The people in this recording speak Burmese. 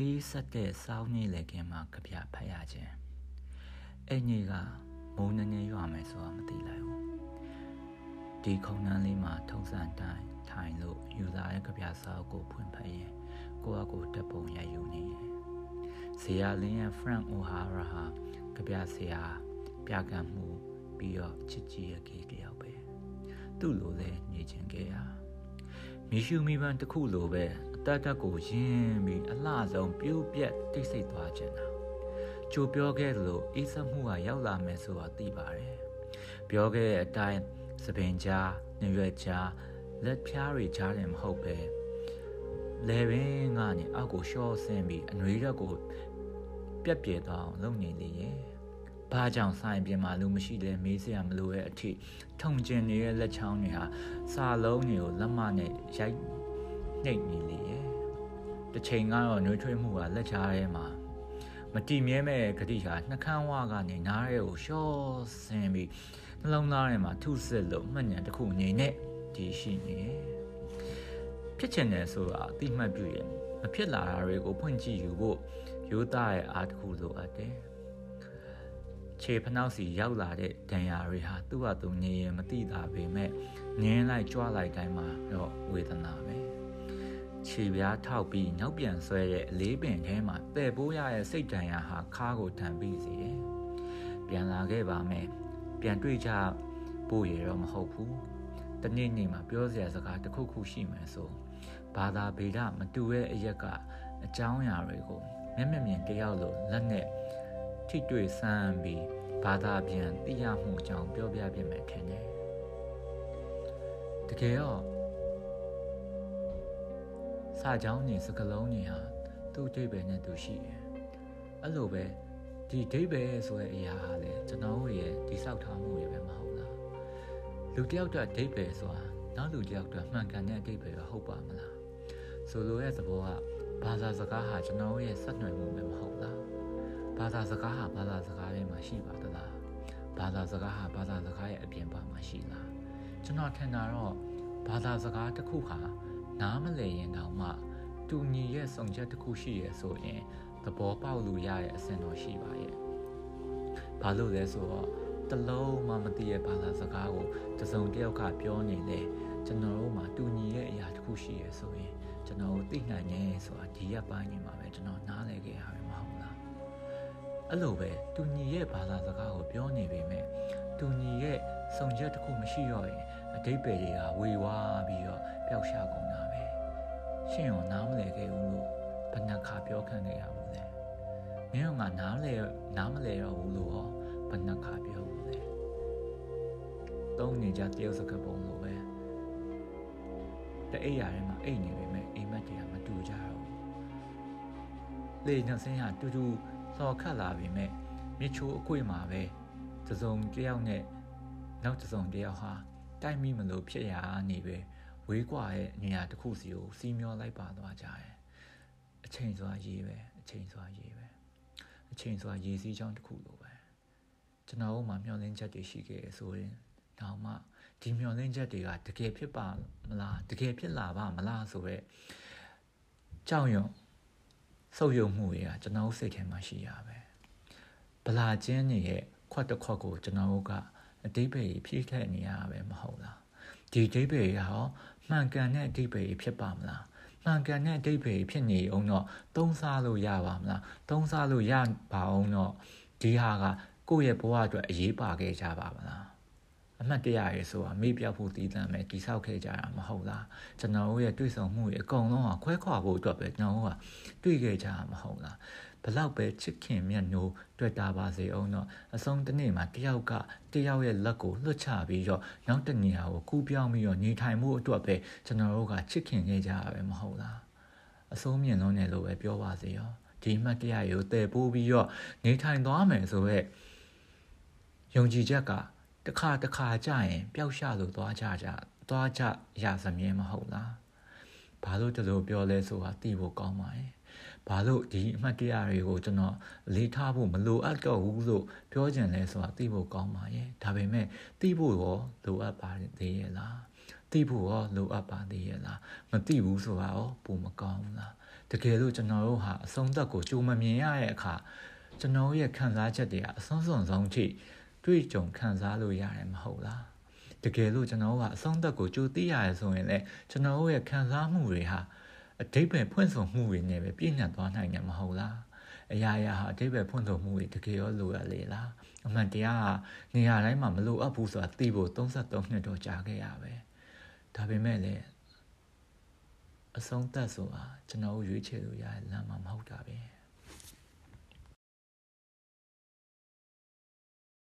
အေးဆက်တဲ့စောင်းနေလေခင်မှာကြပြဖတ်ရခြင်းအဲ့ညီကမုံနေနေရွာမယ်ဆိုတာမသိလိုက်ဘူးဒီခုံနှန်းလေးမှာထုံစံတိုင်းထိုင်လို့ယူလာတဲ့ကြပြစာအုပ်ကိုဖွင့်ဖတ်ရင်ကိုယ့်အကိုတက်ပုံရယူနေရဲ့ဇေယလင်းရဲ့ Frank O'Hara ဟာကြပြဆရာပြကံမှုပြီးတော့ချစ်ကြည်ရကေတယောက်ပဲသူ့လိုလဲနေခြင်းခဲ့ရမိရှုမိပန်းတစ်ခုလိုပဲ အတတ်တက်ကိုရင်းပြီးအလှဆုံးပြိုးပြက်တိတ်ဆိတ်သွားခြင်းတာကြိုပြောခဲ့လို့အေးစက်မှုကရောက်လာမယ်ဆိုတာသိပါတယ်ပြောခဲ့တဲ့အတိုင်းသပင်ကြားနေရွက်ကြားလက်ဖြားတွေကြားတယ်မဟုတ်ပဲလေပင်ကနေအောက်ကိုရှော့ဆင်းပြီးအနှွေးရက်ကိုပြက်ပြဲသွားအောင်လုပ်နေလေရဲ့ဘာကြောင့်ဆိုင်ပြင်မှာလူမရှိလဲမေးစရာမလိုရဲ့အထိထုံကျင်နေတဲ့လက်ချောင်းတွေဟာစာလုံးတွေကိုလက်မနဲ့ရိုက် နှိပ်နေလေရဲ့တစ်ချိန်ကတော့နှွေးထွေးမှုကလက်ချားထဲမှာမတိမြဲမဲ့ဂတိဟာနှကန်းဝါကနေနားရဲကိုရှော့ဆင်းပြီးနှလုံးသားထဲမှာထုစစ်လို့မှတ်ဉာဏ်တစ်ခုငြိမ်နေတည်ရှိနေဖြစ်ချင်တယ်ဆိုတာအတိမှတ်ပြုရင်မဖြစ်လာတာတွေကိုဖွင့်ကြည့်ယူဖို့ရိုးသားရဲ့အားတစ်ခုလိုအပ်တယ်ခြေဖနှောက်စီရောက်လာတဲ့ဒဏ်ရာတွေဟာသူ့ဟာသူနေရင်မသိတာပေမဲ့ငင်းလိုက်ကြွားလိုက်တိုင်းမှာတော့ဝေဒနာပဲ ခြေပြားထောက်ပြီးနောက်ပြန်ဆွဲတဲ့အလေးပင်ထဲမှာတဲ့ပိုးရရဲ့စိတ်ဒဏ်ရာဟာခါးကိုတန်ပြီးစေတယ်ပြန်လာခဲ့ပါမယ်ပြန်တွေ့ကြဖို့ရတော့မဟုတ်ဘူးတနေ့နေ့မှာပြောစရာစကားတစ်ခုခုရှိမယ်ဆိုဘာသာဗေဒမတူတဲ့အရက်ကအကြောင်းအရာတွေကိုမျက်မျက်မြင်တယောက်လိုလက်နဲ့ထိတွေ့ဆန်းပြီးဘာသာပြန်သိရမှုအကြောင်းပြောပြပြမယ်ထင်တယ်တကယ်တော့စာ ကြောင်းနေစကလုံးနေဟာသူ့အဓိပ္ပာယ်နဲ့သူရှိတယ်အဲ့လိုပဲဒီအဓိပ္ပာယ်ဆိုတဲ့အရာဟာလေကျွန်တော်တို့ရဲ့ဒီဆောက်ထားမှုတွေပဲမဟုတ်လားလူတယောက်အတွက်အဓိပ္ပာယ်ဆိုတာနောက်လူတယောက်အတွက်မှန်ကန်တဲ့အဓိပ္ပာယ်ကဟုတ်ပါမလားဆိုလိုရဲ့သဘောကဘာသာစကားဟာကျွန်တော်တို့ရဲ့ဆက်နွယ်မှုပဲမဟုတ်လားဘာသာစကားဟာဘာသာစကားထဲမှာရှိပါသလားဘာသာစကားဟာဘာသာစကားရဲ့အပြင်ပါမှာရှိလားကျွန်တော်ထင်တာတော့ဘာသာစကားတစ်ခုဟာ နားမလည်ရင်တောင်မှတူညီရဲ့စုံချက်တစ်ခုရှိရဆိုရင်သဘောပေါက်လို့ရတဲ့အဆင့်တော့ရှိပါရဲ့ဘာလို့လဲဆိုတော့တလုံးမှမသိရဲ့ဘာသာစကားကိုတစုံတစ်ယောက်ကပြောနေလေကျွန်တော်တို့မှာတူညီရဲ့အရာတစ်ခုရှိရဆိုရင်ကျွန်တော်တို့သိနိုင်နေဆိုတာဒီရက်ပိုင်းနေမှာပဲကျွန်တော်နားလည်ခဲ့ရမှာမဟုတ်လားအဲ့လိုပဲတူညီရဲ့ဘာသာစကားကိုပြောနေပေမဲ့တူညီရဲ့စုံချက်တစ်ခုမရှိတော့ရင်အတိတ်ပဲတွေကဝေဝါးပြီးတော့ပျောက်ရှားကုန်တာပဲ ရှင့်ရောနားမလည်ခဲ့ဘူးလို့ဘယ်နှခါပြောခံခဲ့ရဘူးလဲမင်းကငါနားလေနားမလဲတော့ဘူးလို့ဟောဘယ်နှခါပြောဘူးလဲသုံးနေကြတယောက်စကားပုံလို့ပဲတဲ့အိယာထဲမှာအိတ်နေပေမဲ့အိမ်မက်တွေကမတူကြတော့ဘူးလေနှစင်းဟာတူတူစော်ခတ်လာပေမဲ့မြချိုးအခွေမှာပဲတစုံတယောက်နဲ့နောက်တစုံတယောက်ဟာတိုက်မိမလို့ဖြစ်ရနေပဲ ဝေးကွာရဲ့နေရာတစ်ခုစီကိုစီးမျောလိုက်ပါသွားကြတယ်အချိန်စွာရေးပဲအချိန်စွာရေးပဲအချိန်စွာရေးစည်းကြောင်းတစ်ခုလိုပဲကျွန်တော်တို့မှမျှော်လင့်ချက်တွေရှိခဲ့ဆိုရင်တောင်မှဒီမျှော်လင့်ချက်တွေကတကယ်ဖြစ်ပါမလားတကယ်ဖြစ်လာပါမလားဆိုတော့ကြောက်ရွံ့ဆုပ်ယုံမှုတွေကကျွန်တော်စိတ်ထဲမှာရှိရပဲဗလာချင်းနေရဲ့ခွက်တစ်ခွက်ကိုကျွန်တော်တို့ကအတိတ်ပဲဖြည့်ထည့်နေရတာပဲမဟုတ်လားဒီအတိတ်ပဲရော မှန်ကန်တဲ့အတိတ်ပဲဖြစ်ပါမလားမှန်ကန်တဲ့အတိတ်ပဲဖြစ်နေအောင်တော့သုံးစားလို့ရပါမလားသုံးစားလို့ရပါအောင်တော့ဒီဟာကကိုယ့်ရဲ့ဘဝအတွက်အရေးပါခဲ့ကြပါမလားအမှတ်တရရဲဆိုတာမေ့ပြောက်ဖို့တည်တံ့မယ်တိဆောက်ခဲ့ကြတာမဟုတ်လားကျွန်တော်တို့ရဲ့တွေ့ဆုံမှုတွေအကုန်လုံးကခွဲခွာဖို့အတွက်ပဲကျွန်တော်တို့ကတွေ့ခဲ့ကြတာမဟုတ်လား ဘလောက်ပဲချစ်ခင်မြတ်နိုးတွေ့တာပါစေအောင်တော့အဆုံးတစ်နေ့မှာတယောက်ကတယောက်ရဲ့လက်ကိုလွှတ်ချပြီးတော့နောက်တနေရာကိုကူးပြောင်းပြီးတော့နေထိုင်မှုအတွက်ပဲကျွန်တော်တို့ကချစ်ခင်ခဲ့ကြရပဲမဟုတ်လားအဆုံးမြင့်လုံးနဲ့လို့ပဲပြောပါစေရောဒီမှတ်တရကိုတည်ပိုးပြီးတော့နေထိုင်သွားမယ်ဆိုတော့ယုံကြည်ချက်ကတခါတခါကြာရင်ပျောက်ရှလို့သွားကြကြသွားကြရစမြဲမဟုတ်လားဘာလို့တလို့ပြောလဲဆိုတာသိဖို့ကောင်းပါရဲ့ ဘာလို့ဒီအမှတ်တရတွေကိုကျွန်တော်လေးထားဖို့မလိုအပ်တော့ဘူးလို့ပြောကြင်လဲဆိုတာသိဖို့ကောင်းပါရဲ့ဒါပေမဲ့သိဖို့ရောလိုအပ်ပါသေးရဲ့လားသိဖို့ရောလိုအပ်ပါသေးရဲ့လားမသိဘူးဆိုတာရောပုံမကောင်းဘူးလားတကယ်လို့ကျွန်တော်တို့ဟာအဆုံးသက်ကိုကြိုမမြင်ရတဲ့အခါကျွန်တော်ရဲ့ခံစားချက်တွေကအဆုံးစွန်ဆုံးထိတွေ့ကြုံခံစားလို့ရတယ်မဟုတ်လားတကယ်လို့ကျွန်တော်ကအဆုံးသက်ကိုကြိုသိရတယ်ဆိုရင်လည်းကျွန်တော်ရဲ့ခံစားမှုတွေဟာ အတိတ်ပဲဖွင့်ဆိုမှုတွေနဲ့ပဲပြည့်ညတ်သွားနိုင်တယ်မဟုတ်လားအရာရာဟာအတိတ်ပဲဖွင့်ဆိုမှုတွေတကယ်ရောလိုရလေလားအမှန်တရားကနေရာတိုင်းမှာမလိုအပ်ဘူးဆိုတာသိဖို့33နှစ်တော့ကြာခဲ့ရပဲဒါပေမဲ့လည်းအဆုံးသက်ဆိုတာကျွန်တော်ရွေးချယ်လို့ရတဲ့လမ်းမှာမဟုတ်တာပဲ